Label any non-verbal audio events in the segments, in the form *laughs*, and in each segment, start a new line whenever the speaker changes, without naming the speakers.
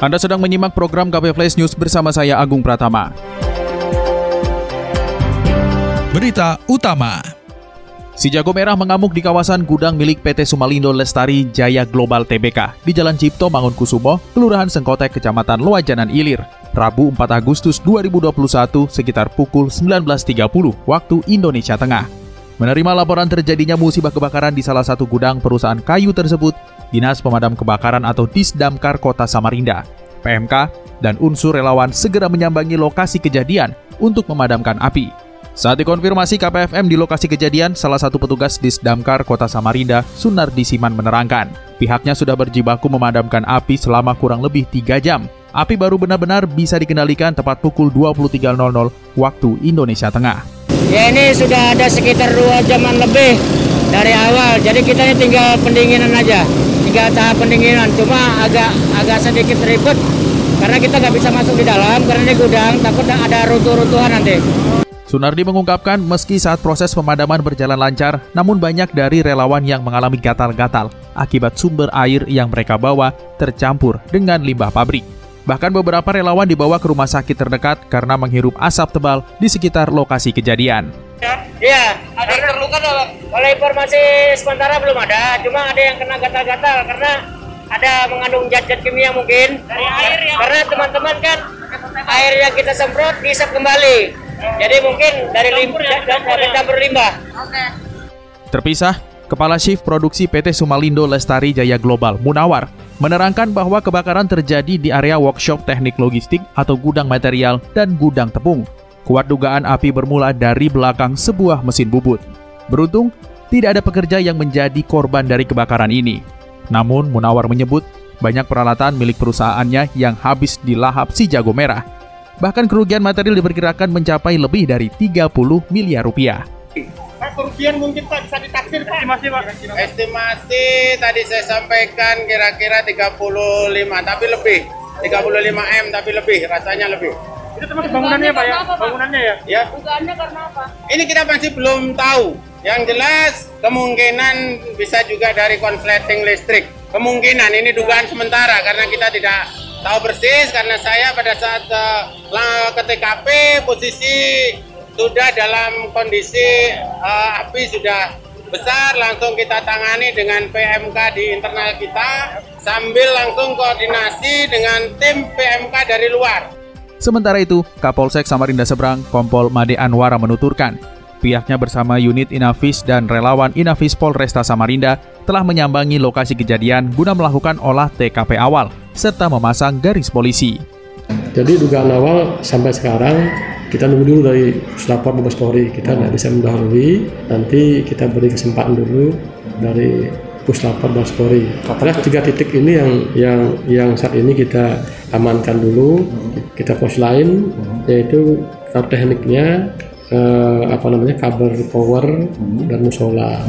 Anda sedang menyimak program KP Flash News bersama saya Agung Pratama.
Berita utama.
Si jago merah mengamuk di kawasan gudang milik PT Sumalindo Lestari Jaya Global Tbk di Jalan Cipto Mangunkusumo, Kelurahan Sengkotek, Kecamatan Loajanan Ilir, Rabu 4 Agustus 2021 sekitar pukul 19.30 waktu Indonesia Tengah. Menerima laporan terjadinya musibah kebakaran di salah satu gudang perusahaan kayu tersebut, Dinas Pemadam Kebakaran atau Disdamkar Kota Samarinda, PMK, dan unsur relawan segera menyambangi lokasi kejadian untuk memadamkan api. Saat dikonfirmasi KPFM di lokasi kejadian, salah satu petugas Disdamkar Kota Samarinda, Sunardi Siman menerangkan, pihaknya sudah berjibaku memadamkan api selama kurang lebih 3 jam. Api baru benar-benar bisa dikendalikan tepat pukul 23.00 waktu Indonesia Tengah.
Ya ini sudah ada sekitar 2 jaman lebih dari awal, jadi kita ini tinggal pendinginan aja tiga tahap pendinginan cuma agak agak sedikit ribet karena kita nggak bisa masuk di dalam karena ini gudang takut ada runtuh-runtuhan nanti.
Sunardi mengungkapkan meski saat proses pemadaman berjalan lancar, namun banyak dari relawan yang mengalami gatal-gatal akibat sumber air yang mereka bawa tercampur dengan limbah pabrik. Bahkan beberapa relawan dibawa ke rumah sakit terdekat karena menghirup asap tebal di sekitar lokasi kejadian.
Iya, ada yang terluka Kalau informasi sementara belum ada, cuma ada yang kena gatal-gatal karena ada mengandung zat-zat kimia mungkin. Dari air ya. Karena teman-teman kan air yang kita semprot diisap kembali. Jadi mungkin dari limbah dari campur limbah. Oke.
Terpisah, Kepala Shift Produksi PT Sumalindo Lestari Jaya Global, Munawar, menerangkan bahwa kebakaran terjadi di area workshop teknik logistik atau gudang material dan gudang tepung Kuat dugaan api bermula dari belakang sebuah mesin bubut. Beruntung, tidak ada pekerja yang menjadi korban dari kebakaran ini. Namun, Munawar menyebut banyak peralatan milik perusahaannya yang habis dilahap si jago merah. Bahkan kerugian material diperkirakan mencapai lebih dari 30 miliar rupiah.
Pak, kerugian mungkin Pak bisa ditaksir Pak. Estimasi Pak.
Estimasi tadi saya sampaikan kira-kira 35 tapi lebih. 35 M tapi lebih, rasanya lebih.
Itu termasuk bangunannya Pak ya? Bangunannya ya?
Ya.
Dugaannya karena apa?
Ini kita masih belum tahu. Yang jelas kemungkinan bisa juga dari konsleting listrik. Kemungkinan ini dugaan sementara karena kita tidak tahu persis karena saya pada saat uh, ke TKP posisi sudah dalam kondisi uh, api sudah besar langsung kita tangani dengan PMK di internal kita sambil langsung koordinasi dengan tim PMK dari luar.
Sementara itu, Kapolsek Samarinda Seberang, Kompol Made Anwara menuturkan, pihaknya bersama unit Inavis dan relawan Inavis Polresta Samarinda telah menyambangi lokasi kejadian guna melakukan olah TKP awal serta memasang garis polisi.
Jadi dugaan awal sampai sekarang kita nunggu dulu dari lapor Mabes Polri kita nggak bisa mendahului nanti kita beri kesempatan dulu dari puslapor dan Polri. Karena tiga titik ini yang yang yang saat ini kita amankan dulu, kita pos lain yaitu tekniknya eh, apa namanya kabel power dan musola.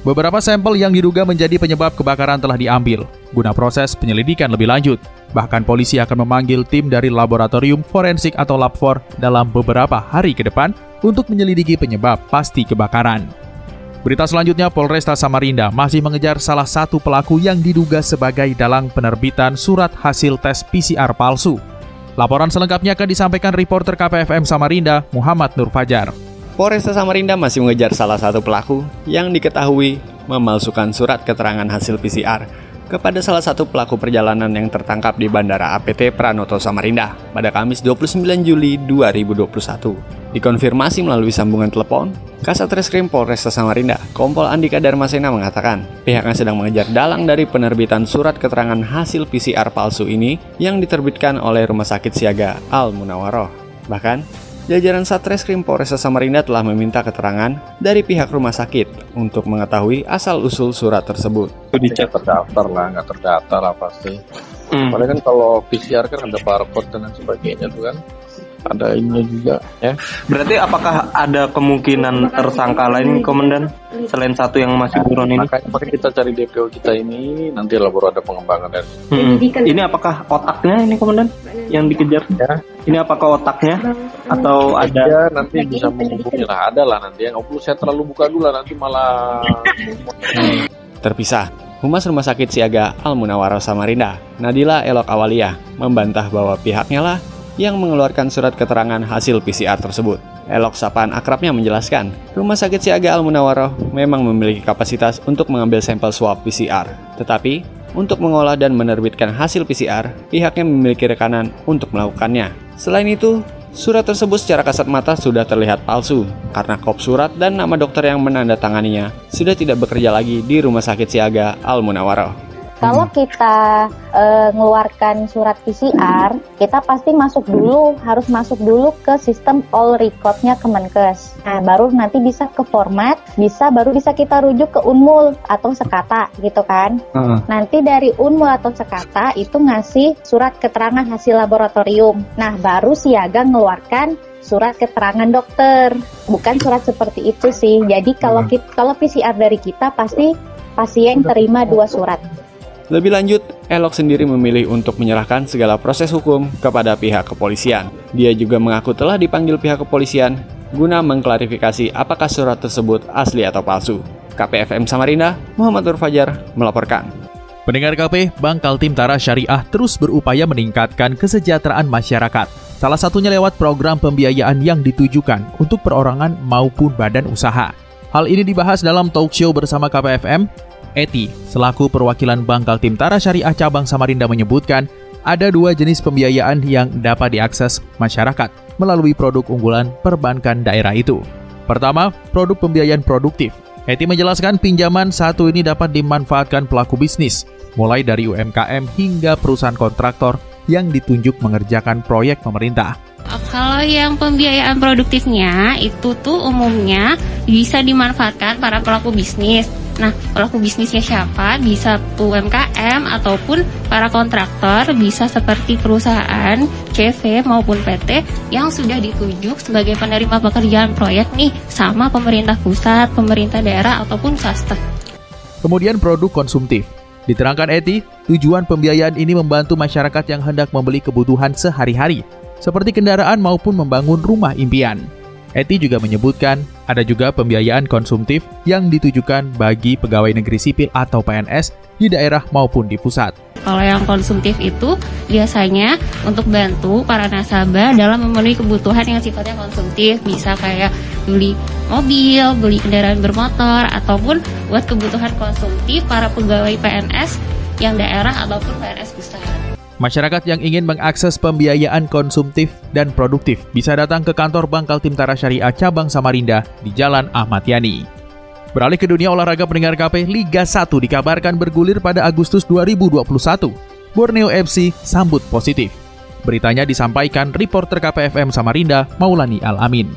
Beberapa sampel yang diduga menjadi penyebab kebakaran telah diambil guna proses penyelidikan lebih lanjut. Bahkan polisi akan memanggil tim dari laboratorium forensik atau Labfor dalam beberapa hari ke depan untuk menyelidiki penyebab pasti kebakaran. Berita selanjutnya, Polresta Samarinda masih mengejar salah satu pelaku yang diduga sebagai dalang penerbitan surat hasil tes PCR palsu. Laporan selengkapnya akan disampaikan reporter KPFM Samarinda, Muhammad Nur Fajar.
Polresta Samarinda masih mengejar salah satu pelaku yang diketahui memalsukan surat keterangan hasil PCR kepada salah satu pelaku perjalanan yang tertangkap di Bandara APT Pranoto Samarinda pada Kamis 29 Juli 2021. Dikonfirmasi melalui sambungan telepon, Kasat Reskrim Polresta Samarinda, Kompol Andika Darmasena mengatakan pihaknya sedang mengejar dalang dari penerbitan surat keterangan hasil PCR palsu ini yang diterbitkan oleh Rumah Sakit Siaga Al Munawaroh. Bahkan, jajaran Satreskrim Polres Samarinda telah meminta keterangan dari pihak rumah sakit untuk mengetahui asal-usul surat tersebut.
Itu dicek terdaftar lah, nggak terdaftar lah pasti. Hmm. Padahal kan kalau PCR kan ada barcode dan lain sebagainya tuh kan ada ini juga ya.
Berarti apakah ada kemungkinan tersangka lain komandan selain satu yang masih buron ini?
Makanya, makanya kita cari DPO kita ini nanti lah baru ada pengembangan dari.
Hmm. Ini apakah otaknya ini komandan yang dikejar? Ya. Ini apakah otaknya atau ada?
Ya, nanti bisa menghubungi lah, ada lah nanti. Yang perlu saya terlalu buka dulu lah nanti malah. *laughs*
Terpisah. Humas Rumah Sakit Siaga Al Munawaro Samarinda, Nadila Elok Awalia, membantah bahwa pihaknya lah yang mengeluarkan surat keterangan hasil PCR tersebut. Elok Sapan akrabnya menjelaskan, Rumah Sakit Siaga Al Munawaroh memang memiliki kapasitas untuk mengambil sampel swab PCR. Tetapi, untuk mengolah dan menerbitkan hasil PCR, pihaknya memiliki rekanan untuk melakukannya. Selain itu, surat tersebut secara kasat mata sudah terlihat palsu karena kop surat dan nama dokter yang menandatanganinya sudah tidak bekerja lagi di Rumah Sakit Siaga Al Munawaroh.
Kalau hmm. kita e, ngeluarkan surat PCR, kita pasti masuk dulu, harus masuk dulu ke sistem all recordnya Kemenkes. Nah, baru nanti bisa ke format, bisa baru bisa kita rujuk ke Unmul atau Sekata gitu kan. Uh. Nanti dari Unmul atau Sekata itu ngasih surat keterangan hasil laboratorium. Nah, baru Siaga ngeluarkan surat keterangan dokter, bukan surat seperti itu sih. Jadi kalau kita, kalau PCR dari kita pasti pasien terima dua surat.
Lebih lanjut, Elok sendiri memilih untuk menyerahkan segala proses hukum kepada pihak kepolisian. Dia juga mengaku telah dipanggil pihak kepolisian guna mengklarifikasi apakah surat tersebut asli atau palsu. KPFM Samarinda, Muhammad Nur Fajar melaporkan.
Pendengar KP, Bank Kaltim Tara Syariah terus berupaya meningkatkan kesejahteraan masyarakat. Salah satunya lewat program pembiayaan yang ditujukan untuk perorangan maupun badan usaha. Hal ini dibahas dalam talk show bersama KPFM Eti, selaku perwakilan Bank Kaltim Tara Syariah Cabang Samarinda menyebutkan, ada dua jenis pembiayaan yang dapat diakses masyarakat melalui produk unggulan perbankan daerah itu. Pertama, produk pembiayaan produktif. Eti menjelaskan pinjaman satu ini dapat dimanfaatkan pelaku bisnis, mulai dari UMKM hingga perusahaan kontraktor yang ditunjuk mengerjakan proyek pemerintah.
Kalau yang pembiayaan produktifnya itu tuh umumnya bisa dimanfaatkan para pelaku bisnis Nah, pelaku bisnisnya siapa? Bisa UMKM ataupun para kontraktor, bisa seperti perusahaan, CV maupun PT yang sudah ditunjuk sebagai penerima pekerjaan proyek nih sama pemerintah pusat, pemerintah daerah ataupun swasta.
Kemudian produk konsumtif. Diterangkan Eti, tujuan pembiayaan ini membantu masyarakat yang hendak membeli kebutuhan sehari-hari, seperti kendaraan maupun membangun rumah impian. Eti juga menyebutkan ada juga pembiayaan konsumtif yang ditujukan bagi pegawai negeri sipil atau PNS di daerah maupun di pusat.
Kalau yang konsumtif itu biasanya untuk bantu para nasabah dalam memenuhi kebutuhan yang sifatnya konsumtif, bisa kayak beli mobil, beli kendaraan bermotor, ataupun buat kebutuhan konsumtif para pegawai PNS yang daerah ataupun PNS pusat.
Masyarakat yang ingin mengakses pembiayaan konsumtif dan produktif bisa datang ke kantor Bank Kaltim Tara Syariah Cabang Samarinda di Jalan Ahmad Yani. Beralih ke dunia olahraga pendengar KP, Liga 1 dikabarkan bergulir pada Agustus 2021. Borneo FC sambut positif. Beritanya disampaikan reporter KPFM Samarinda, Maulani Al-Amin.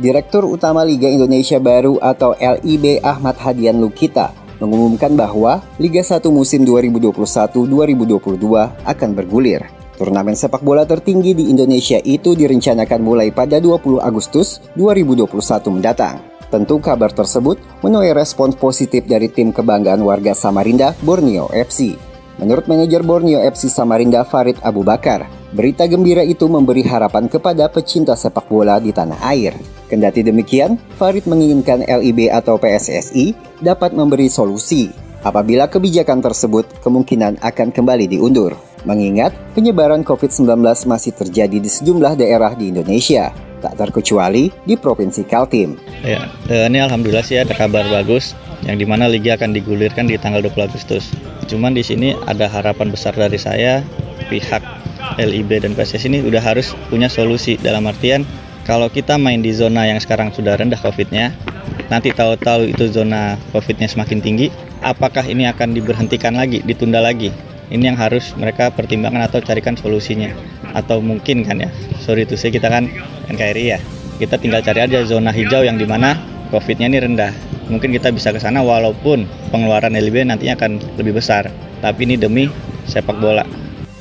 Direktur Utama Liga Indonesia Baru atau LIB Ahmad Hadian Lukita mengumumkan bahwa Liga 1 musim 2021-2022 akan bergulir. Turnamen sepak bola tertinggi di Indonesia itu direncanakan mulai pada 20 Agustus 2021 mendatang. Tentu kabar tersebut menuai respons positif dari tim kebanggaan warga Samarinda, Borneo FC. Menurut manajer Borneo FC Samarinda Farid Abu Bakar, berita gembira itu memberi harapan kepada pecinta sepak bola di tanah air. Kendati demikian, Farid menginginkan LIB atau PSSI dapat memberi solusi apabila kebijakan tersebut kemungkinan akan kembali diundur. Mengingat penyebaran COVID-19 masih terjadi di sejumlah daerah di Indonesia, tak terkecuali di Provinsi Kaltim.
Ya, eh, ini alhamdulillah sih ada kabar bagus yang di mana liga akan digulirkan di tanggal 20 Agustus. Cuman di sini ada harapan besar dari saya, pihak LIB dan PSSI ini udah harus punya solusi dalam artian kalau kita main di zona yang sekarang sudah rendah COVID-nya, nanti tahu-tahu itu zona COVID-nya semakin tinggi, apakah ini akan diberhentikan lagi, ditunda lagi? Ini yang harus mereka pertimbangkan atau carikan solusinya. Atau mungkin kan ya, sorry itu saya kita kan NKRI ya. Kita tinggal cari aja zona hijau yang di mana profitnya ini rendah. Mungkin kita bisa ke sana walaupun pengeluaran LIB nantinya akan lebih besar. Tapi ini demi sepak bola.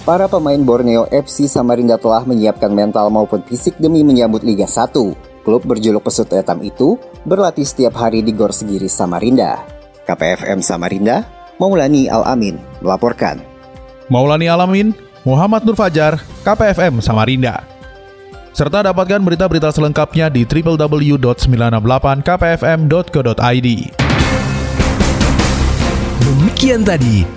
Para pemain Borneo FC Samarinda telah menyiapkan mental maupun fisik demi menyambut Liga 1. Klub berjuluk pesut etam itu berlatih setiap hari di Gor Segiri Samarinda. KPFM Samarinda, Maulani Al-Amin melaporkan.
Maulani Alamin, Muhammad Nur Fajar, KPFM Samarinda. Serta dapatkan berita-berita selengkapnya di www.968kpfm.co.id.
Demikian tadi